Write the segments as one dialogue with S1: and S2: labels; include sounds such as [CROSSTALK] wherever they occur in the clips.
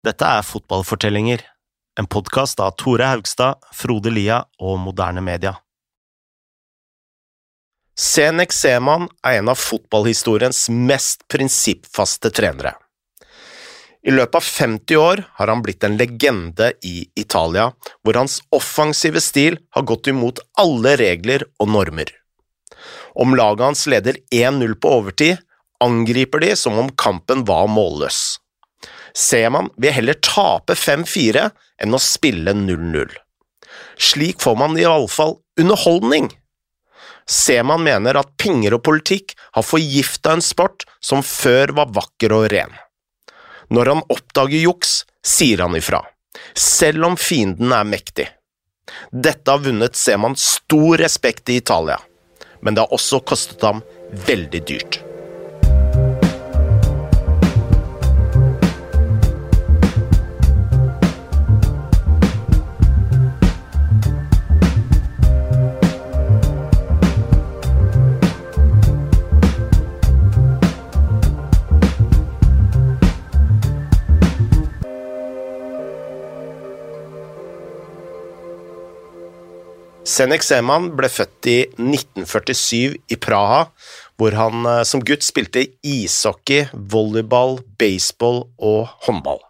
S1: Dette er Fotballfortellinger, en podkast av Tore Haugstad, Frode Lia og Moderne Media. Senek Seman er en av fotballhistoriens mest prinsippfaste trenere. I løpet av 50 år har han blitt en legende i Italia, hvor hans offensive stil har gått imot alle regler og normer. Om laget hans leder 1-0 på overtid, angriper de som om kampen var målløs. Seman vil heller tape 5-4 enn å spille 0-0. Slik får man i alle fall underholdning. Seman mener at penger og politikk har forgifta en sport som før var vakker og ren. Når han oppdager juks, sier han ifra, selv om fienden er mektig. Dette har vunnet Seman stor respekt i Italia, men det har også kostet ham veldig dyrt. Senek Zeman ble født i 1947 i Praha, hvor han eh, som gutt spilte ishockey, volleyball, baseball og håndball.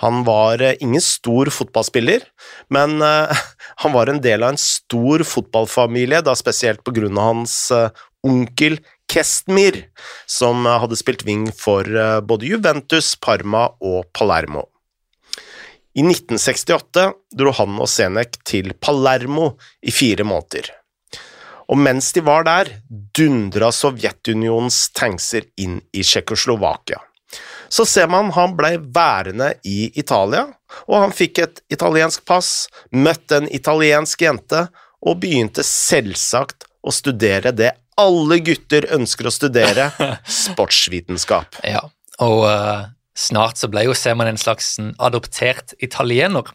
S1: Han var eh, ingen stor fotballspiller, men eh, [LAUGHS] han var en del av en stor fotballfamilie, da spesielt på grunn av hans onkel Kestmir, som hadde spilt wing for både Juventus, Parma og Palermo. I 1968 dro han og Senek til Palermo i fire måneder. Og mens de var der, dundra Sovjetunionens tankser inn i Tsjekkoslovakia. Så ser man han ble værende i Italia, og han fikk et italiensk pass, møtte en italiensk jente og begynte selvsagt å studere det alle gutter ønsker å studere, [LAUGHS] sportsvitenskap.
S2: Ja, og uh, Snart så ble jo Seman en slags adoptert italiener.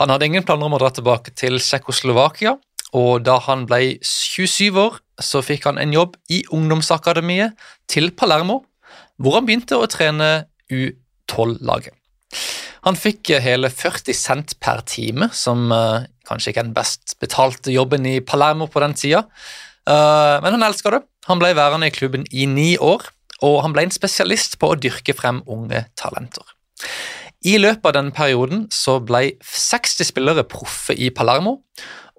S2: Han hadde ingen planer om å dra tilbake til Tsjekkoslovakia, og da han ble 27 år, så fikk han en jobb i ungdomsakademiet til Palermo, hvor han begynte å trene U12-laget. Han fikk hele 40 cent per time, som uh, kanskje ikke er den best betalte jobben i Palermo på den tida, uh, men han elska det. Han ble værende i klubben i ni år, og han ble en spesialist på å dyrke frem unge talenter. I løpet av denne perioden så ble 60 spillere proffe i Palermo,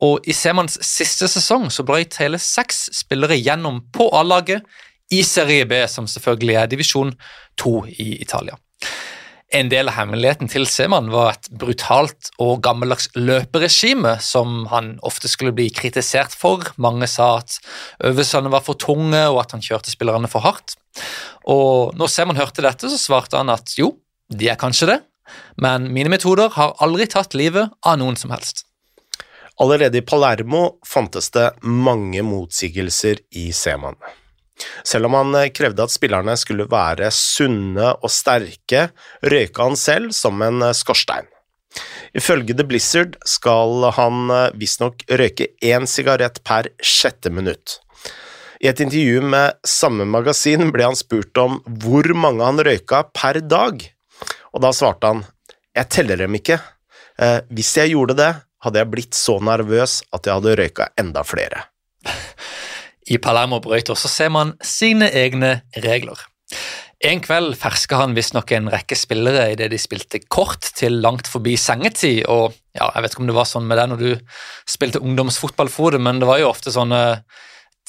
S2: og i Semans siste sesong så brøt hele seks spillere gjennom på A-laget i Serie B, som selvfølgelig er divisjon 2 i Italia. En del av hemmeligheten til Seman var et brutalt og gammeldags løperegime som han ofte skulle bli kritisert for. Mange sa at øvelsene var for tunge og at han kjørte spillerne for hardt. Og når Seman hørte dette, så svarte han at jo, de er kanskje det, men mine metoder har aldri tatt livet av noen som helst.
S1: Allerede i Palermo fantes det mange motsigelser i Seman. Selv om han eh, krevde at spillerne skulle være sunne og sterke, røyka han selv som en eh, skorstein. Ifølge The Blizzard skal han eh, visstnok røyke én sigarett per sjette minutt. I et intervju med samme magasin ble han spurt om hvor mange han røyka per dag, og da svarte han jeg teller dem ikke. Hvis jeg gjorde det, hadde jeg blitt så nervøs at jeg hadde røyka enda flere. [LAUGHS]
S2: I Palermo brøyter, så ser man sine egne regler. En kveld ferska han visstnok en rekke spillere idet de spilte kort til langt forbi sengetid. og ja, Jeg vet ikke om det var sånn med deg når du spilte ungdomsfotball, men det var jo ofte sånne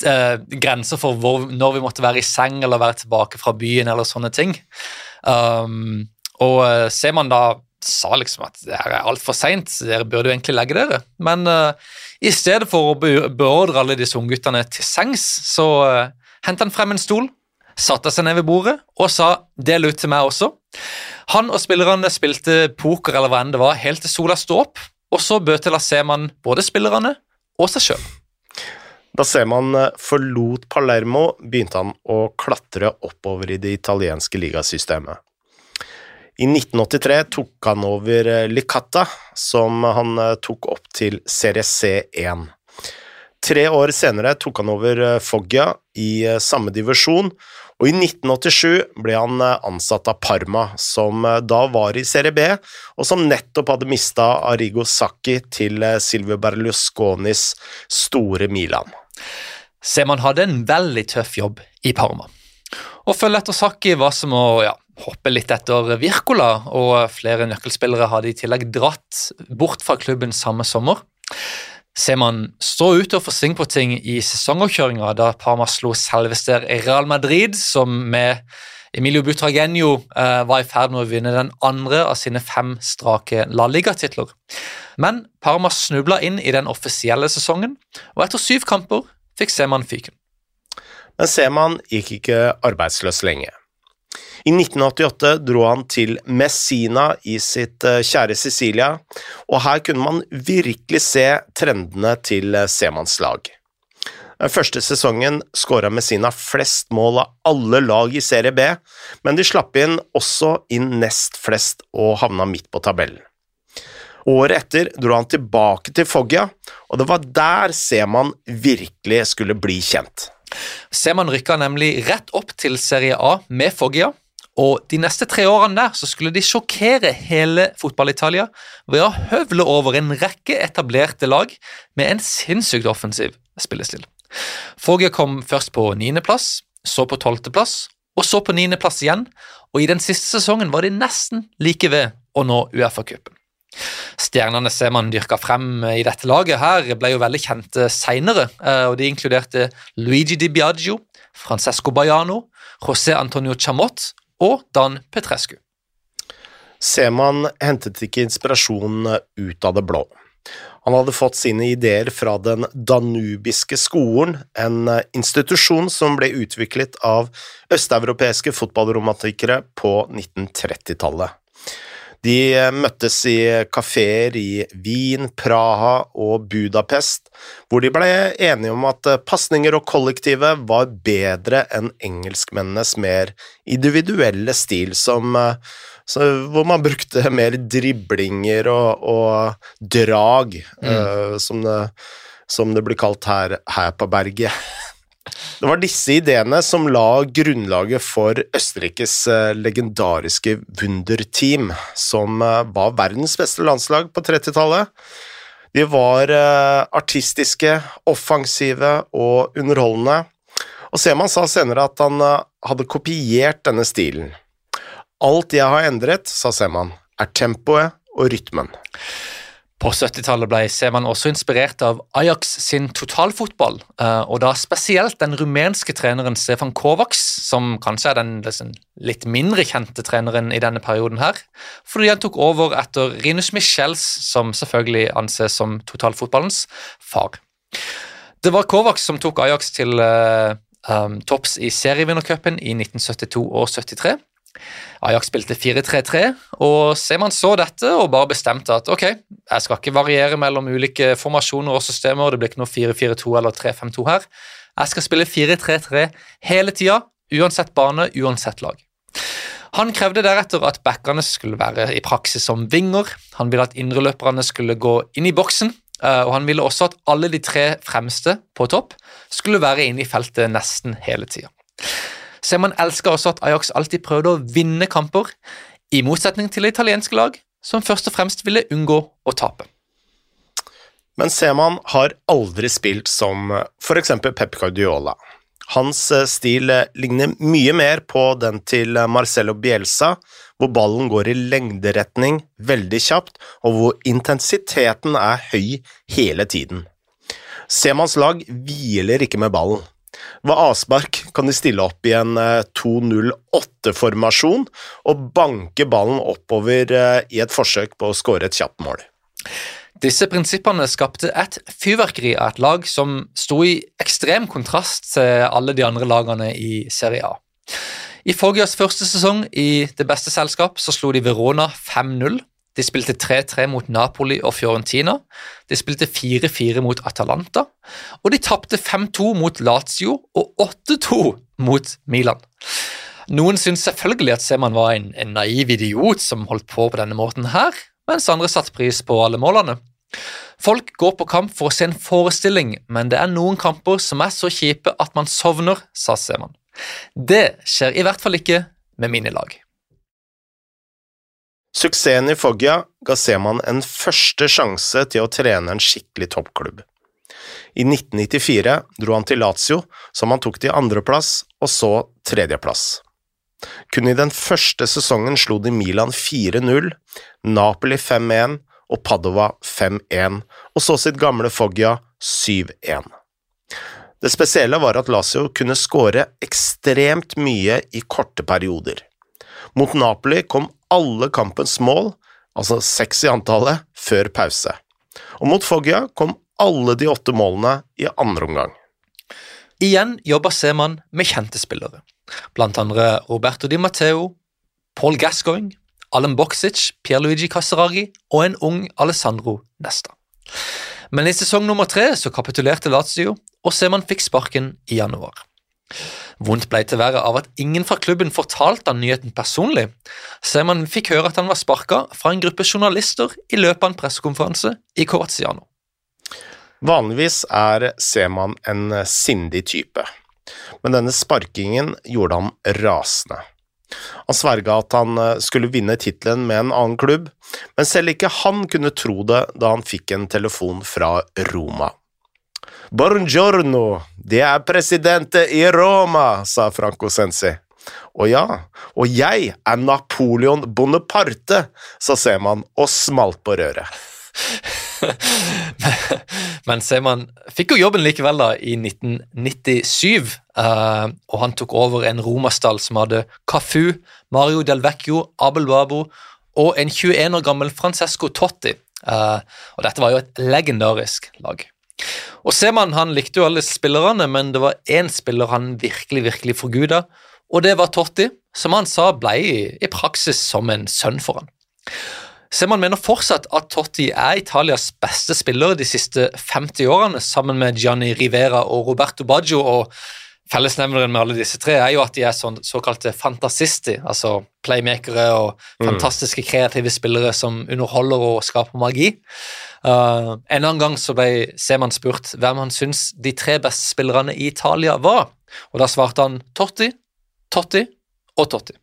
S2: eh, grenser for hvor, når vi måtte være i seng eller være tilbake fra byen eller sånne ting. Um, og eh, ser man da sa liksom at det her er altfor seint, dere burde jo egentlig legge dere. Men uh, i stedet for å beordre alle disse ungguttene til sengs, så uh, eh, henta han frem en stol, satte seg ned ved bordet og sa 'del ut til meg også'. Han og spillerne spilte poker eller hva enn det var, helt til sola sto opp, og så bøtela Seman både spillerne og seg sjøl.
S1: Da Seman eh, forlot Palermo, begynte han å klatre oppover i det italienske ligasystemet. I 1983 tok han over eh, Licata, som han eh, tok opp til Serie C1. Tre år senere tok han over eh, Foggia i samme divisjon, Og I 1987 ble han ansatt av Parma, som da var i Serie B, og som nettopp hadde mista Arrigo Sacchi til Silvio Berlusconis store Milan.
S2: Se, man hadde en veldig tøff jobb i Parma. Å følge etter Sacchi var som å ja, hoppe litt etter Wirkola, og flere nøkkelspillere hadde i tillegg dratt bort fra klubben samme sommer. Seman så ut til å få sving på ting i sesongavkjøringa da Parma slo selveste Real Madrid, som med Emilio Butragenio eh, var i ferd med å vinne den andre av sine fem strake La Liga-titler. Men Parma snubla inn i den offisielle sesongen, og etter syv kamper fikk Seman fyken.
S1: Men Seman gikk ikke arbeidsløs lenge. I 1988 dro han til Messina i sitt eh, kjære Sicilia, og her kunne man virkelig se trendene til eh, Semans lag. Den første sesongen skåra Messina flest mål av alle lag i Serie B, men de slapp inn også inn nest flest og havna midt på tabellen. Året etter dro han tilbake til Foggia, og det var der Seman virkelig skulle bli kjent.
S2: Seman rykka nemlig rett opp til Serie A med Foggia, og de neste tre årene der så skulle de sjokkere hele fotball-Italia ved å høvle over en rekke etablerte lag med en sinnssykt offensiv spillestil. Foggia kom først på niendeplass, så på tolvteplass, og så på niendeplass igjen, og i den siste sesongen var de nesten like ved å nå Uefa-cupen. Stjernene ser man dyrka frem i dette laget her, ble jo veldig kjente seinere, eh, og de inkluderte Luigi Di Biagio, Francesco Baiano, José Antonio Chamot og Dan Petrescu.
S1: Seman hentet ikke inspirasjon ut av det blå. Han hadde fått sine ideer fra Den danubiske skolen, en institusjon som ble utviklet av østeuropeiske fotballromantikere på 1930-tallet. De møttes i kafeer i Wien, Praha og Budapest, hvor de ble enige om at pasninger og kollektivet var bedre enn engelskmennenes mer individuelle stil, som, hvor man brukte mer driblinger og, og drag, mm. uh, som, det, som, det, blir kalt her, her på berget. Det var disse ideene som la grunnlaget for Østerrikes legendariske legendariske Wunderteam, som eh, var verdens beste landslag på 30-tallet. De var eh, artistiske, offensive og underholdende, og Seman sa senere at han hadde kopiert denne stilen. Alt jeg har endret, sa Seman, er tempoet og rytmen.
S2: På 70-tallet ble Seman også inspirert av Ajax sin totalfotball, eh, og da spesielt den rumenske treneren Stefan Kovacs, som kanskje er den liksom, litt mindre kjente treneren i denne perioden her, fordi han tok over etter Rinus Michels, som selvfølgelig anses som totalfotballens far. Det var Kovacs som tok Ajax til uh, um, topps i serievinnercupen i 1972 og 73. Ajax spilte 4-3-3, og Seman så dette og bare bestemte at ok, jeg skal ikke variere mellom ulike formasjoner og systemer, det blir ikke noe 4-4-2 eller 3-5-2 her. Jeg skal spille 4-3-3 hele tida, uansett bane, uansett lag. Han krevde deretter at backene skulle være i praksis som vinger, han ville at indreløperne skulle gå inn i boksen, eh, og han ville også at alle de tre fremste på topp skulle være inne i feltet nesten hele tida. Seman elsker også at Ajax alltid prøvde å vinne kamper, i motsetning til italienske lag, som først og fremst ville unngå å tape.
S1: Men Seman har aldri spilt som for eksempel Pep Guardiola. Hans eh, stil eh, ligner mye mer på den til Marcelo Bielsa, hvor ballen går i lengderetning veldig kjapt, og hvor intensiteten er høy hele tiden. Semans lag hviler ikke med ballen. Ved avspark kan de stille opp i en 2-0-8-formasjon eh, og banke ballen oppover eh, i et forsøk på å skåre et kjapt mål.
S2: Disse prinsippene skapte et fyrverkeri av et lag som sto i ekstrem kontrast til alle de andre lagene i Serie A. I Foggias første sesong i det beste selskap så slo de Verona 5-0 de spilte 3-3 mot Napoli og Fiorentina. De spilte 4-4 mot Atalanta. Og de tapte 5-2 mot Lazio og 8-2 mot Milan. Noen syntes selvfølgelig at Seman var en, en, naiv idiot som holdt på på denne måten her, mens andre satte pris på alle målene. Folk går på kamp for å se en forestilling, men det er noen kamper som er så kjipe at man sovner, sa Seman. Det skjer i hvert fall ikke med mine lag.
S1: Suksessen i Foggia ga Seman en første sjanse til å trene en skikkelig toppklubb. I 1994 dro han til Lazio, som han tok til andreplass og så tredjeplass. Kun i den første sesongen slo de Milan 4-0, Napoli 5-1 og Padova 5-1, og så sitt gamle Foggia 7-1. Det spesielle var at Lazio kunne skåre ekstremt mye i korte perioder. Mot Napoli kom alle kampens mål, altså seks i antallet, før pause. Og mot Foggia kom alle de åtte målene i andre omgang.
S2: Igjen jobber Seman med kjente spillere, blant andre Roberto Di Matteo, Paul Gascoigne, Alan Boksic, Pierluigi Casserari og en ung Alessandro Nesta. Men i sesong nummer tre så kapitulerte Lazio, og Seman fikk sparken i januar. Vondt ble til verre av at ingen fra klubben fortalte han nyheten personlig, Seman fikk høre at han var sparka fra en gruppe journalister i løpet av en pressekonferanse i Coraziano.
S1: Vanligvis er Seman en sindig type, men denne sparkingen gjorde ham rasende. Han sverga at han skulle vinne tittelen med en annen klubb, men selv ikke han kunne tro det da han fikk en telefon fra Roma. Buongiorno, det er presidente i Roma, sa Franco Sensi. Og ja, og jeg er Napoleon Bonaparte, sa Seman og smalt på røret. [LAUGHS]
S2: Men Seman fikk jo jobben likevel da i 1997, uh, og han tok over en romastall som hadde Cafu, Mario Del Vecchio, Abel Babo og en 21 år gammel Francesco Totti. Uh, og dette var jo et legendarisk lag. Og Seman han likte jo alle spillerne, men det var én spiller han virkelig virkelig forguda, og det var Totti, som han sa ble i, i praksis som en sønn for han. Seman mener fortsatt at Totti er Italias beste spiller de siste 50 årene, sammen med Gianni Rivera og Roberto Baggio. og Fellesnevneren med alle disse tre er jo at de er sånn, såkalte fantasisti, altså playmakere og fantastiske kreative spillere som underholder og skaper magi. Uh, en annen gang så ble Seman spurt hvem han syns de tre beste spillerne i Italia var, og da svarte han Totti, Totti og Totti.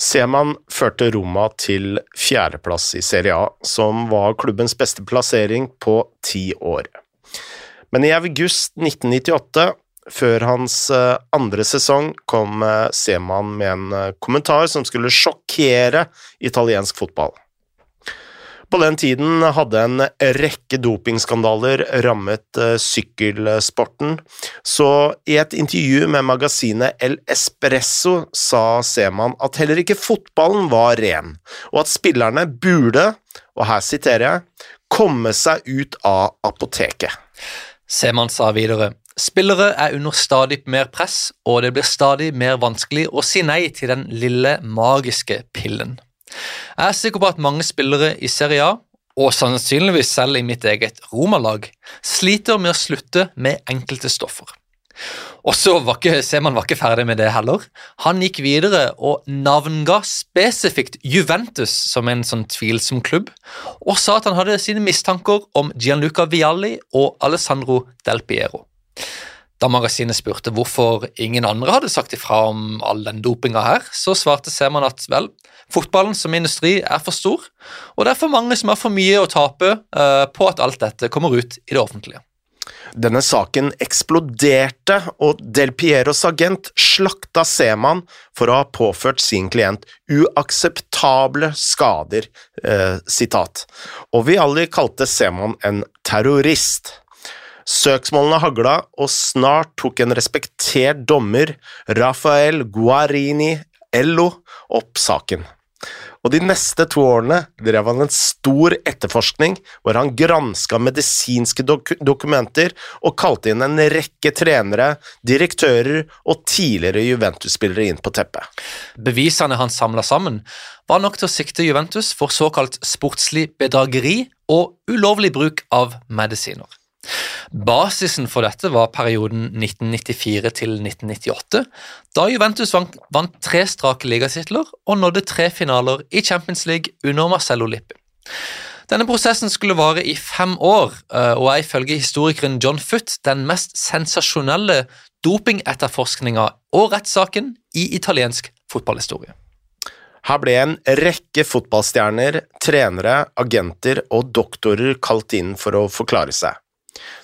S1: Seman førte Roma til fjerdeplass i Serie A, som var klubbens beste plassering på ti år. Men i august 1998 før hans andre sesong kom Seman med en kommentar som skulle sjokkere italiensk fotball. På den tiden hadde en rekke dopingskandaler rammet sykkelsporten, så i et intervju med magasinet El Espresso sa Seman at heller ikke fotballen var ren, og at spillerne burde, og her siterer jeg, komme seg ut av apoteket.
S2: Seman sa videre Spillere er under stadig mer press, og det blir stadig mer vanskelig å si nei til den lille, magiske pillen. Jeg er sikker på at mange spillere i Serie A, og sannsynligvis selv i mitt eget romalag, sliter med å slutte med enkelte stoffer. Og så var ikke, Seman var ikke ferdig med det heller. Han gikk videre og navnga spesifikt Juventus som en sånn tvilsom klubb, og sa at han hadde sine mistanker om Gianluca Vialli og Alessandro Del Piero. Da magasinet spurte hvorfor ingen andre hadde sagt ifra om all den dopinga her, så svarte Seman at vel, fotballen som industri er for stor, og det er for mange som har for mye å tape uh, på at alt dette kommer ut i det offentlige.
S1: Denne saken eksploderte, og Del Pieros agent slakta Seman for å ha påført sin klient uakseptable skader, eh, sitat. Og vi alle kalte Seman en terrorist. Søksmålene hagla, og snart tok en respektert dommer, Rafael Guarini Ello, opp saken. Og de neste to årene drev han en stor etterforskning hvor han granska medisinske dok dokumenter og kalte inn en rekke trenere, direktører og tidligere Juventus-spillere inn på teppet.
S2: Bevisene han samla sammen, var nok til å sikte Juventus for såkalt sportslig bedrageri og ulovlig bruk av medisiner. Basisen for dette var perioden 1994 til 1998, da Juventus vant, tre strake ligatitler og nådde tre finaler i Champions League under Marcello Lippi. Denne prosessen skulle vare i fem år, og er ifølge historikeren John Foot den mest sensasjonelle dopingetterforskninga og rettssaken i italiensk fotballhistorie.
S1: Her ble en rekke fotballstjerner, trenere, agenter og doktorer kalt inn for å forklare seg.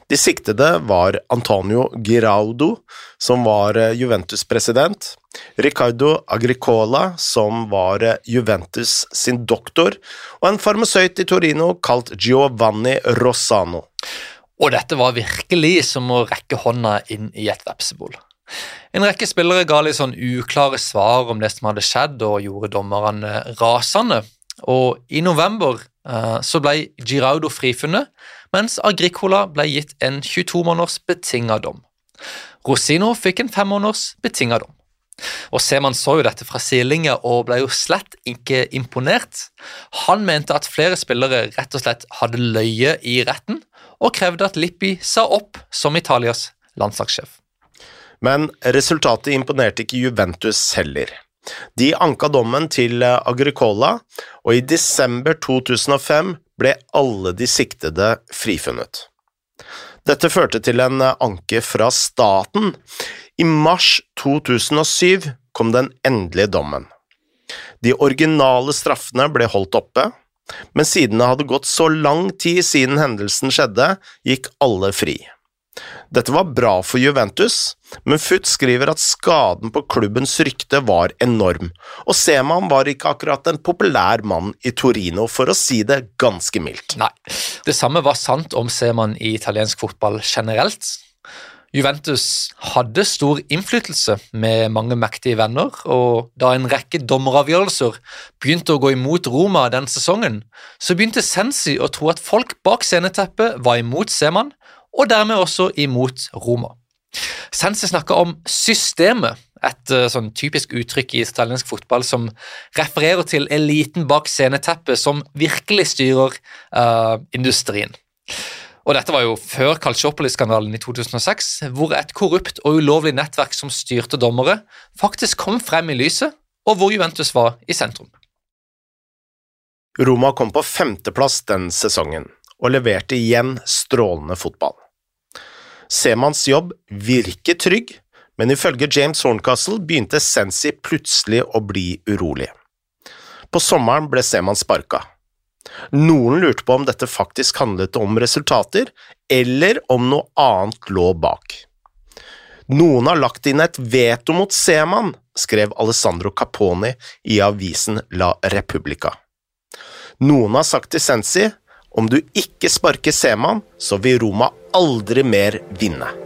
S1: De siktede var Antonio Giraudo, som var eh, Juventus-president, Ricardo Agricola, som var eh, Juventus sin doktor, og en farmasøyt i Torino kalt Giovanni Rossano.
S2: Og dette var virkelig som å rekke hånda inn i et vepsebol. En rekke spillere ga litt sånn uklare svar om det som hadde skjedd, og gjorde dommerne rasende. Og i november så ble Giraudo frifunnet, mens Agricola ble gitt en 22 måneders betinga dom. Rosino fikk en fem måneders betinga dom. Og Seman så jo dette fra sidelinja og ble jo slett ikke imponert. Han mente at flere spillere rett og slett hadde løye i retten, og krevde at Lippi sa opp som Italias landslagssjef.
S1: Men resultatet imponerte ikke Juventus heller. De anka dommen til Agricola, og i desember 2005 ble alle de siktede frifunnet. Dette førte til en anke fra staten. I mars 2007 kom den endelige dommen. De originale straffene ble holdt oppe, men siden det hadde gått så lang tid siden hendelsen skjedde, gikk alle fri. Dette var bra for Juventus, men Futt skriver at skaden på klubbens rykte var enorm, og Seman var ikke akkurat en populær mann i Torino, for å si det ganske mildt.
S2: Nei, det samme var sant om Seman i italiensk fotball generelt. Juventus hadde stor innflytelse med mange mektige venner, og da en rekke dommeravgjørelser begynte å gå imot Roma den sesongen, så begynte Sensi å tro at folk bak sceneteppet var imot Seman, og dermed også imot Roma. Sensi snakker om systemet, et uh, sånn typisk uttrykk i italiensk fotball som refererer til eliten bak sceneteppet som virkelig styrer uh, industrien. Og Dette var jo før Calciopoli-skandalen i 2006, hvor et korrupt og ulovlig nettverk som styrte dommere, faktisk kom frem i lyset, og hvor Juventus var i sentrum.
S1: Roma kom på femteplass den sesongen, og leverte igjen strålende fotball. Semanns jobb virker trygg, men ifølge James Horncastle begynte Sensi plutselig å bli urolig. På sommeren ble Seman sparka. Noen lurte på om dette faktisk handlet om resultater, eller om noe annet lå bak. Noen har lagt inn et veto mot Seman, skrev Alessandro Caponi i avisen La Repubblica. Noen har sagt til Sensi om du ikke sparker Seman, så vil Roma aldri mer vinne.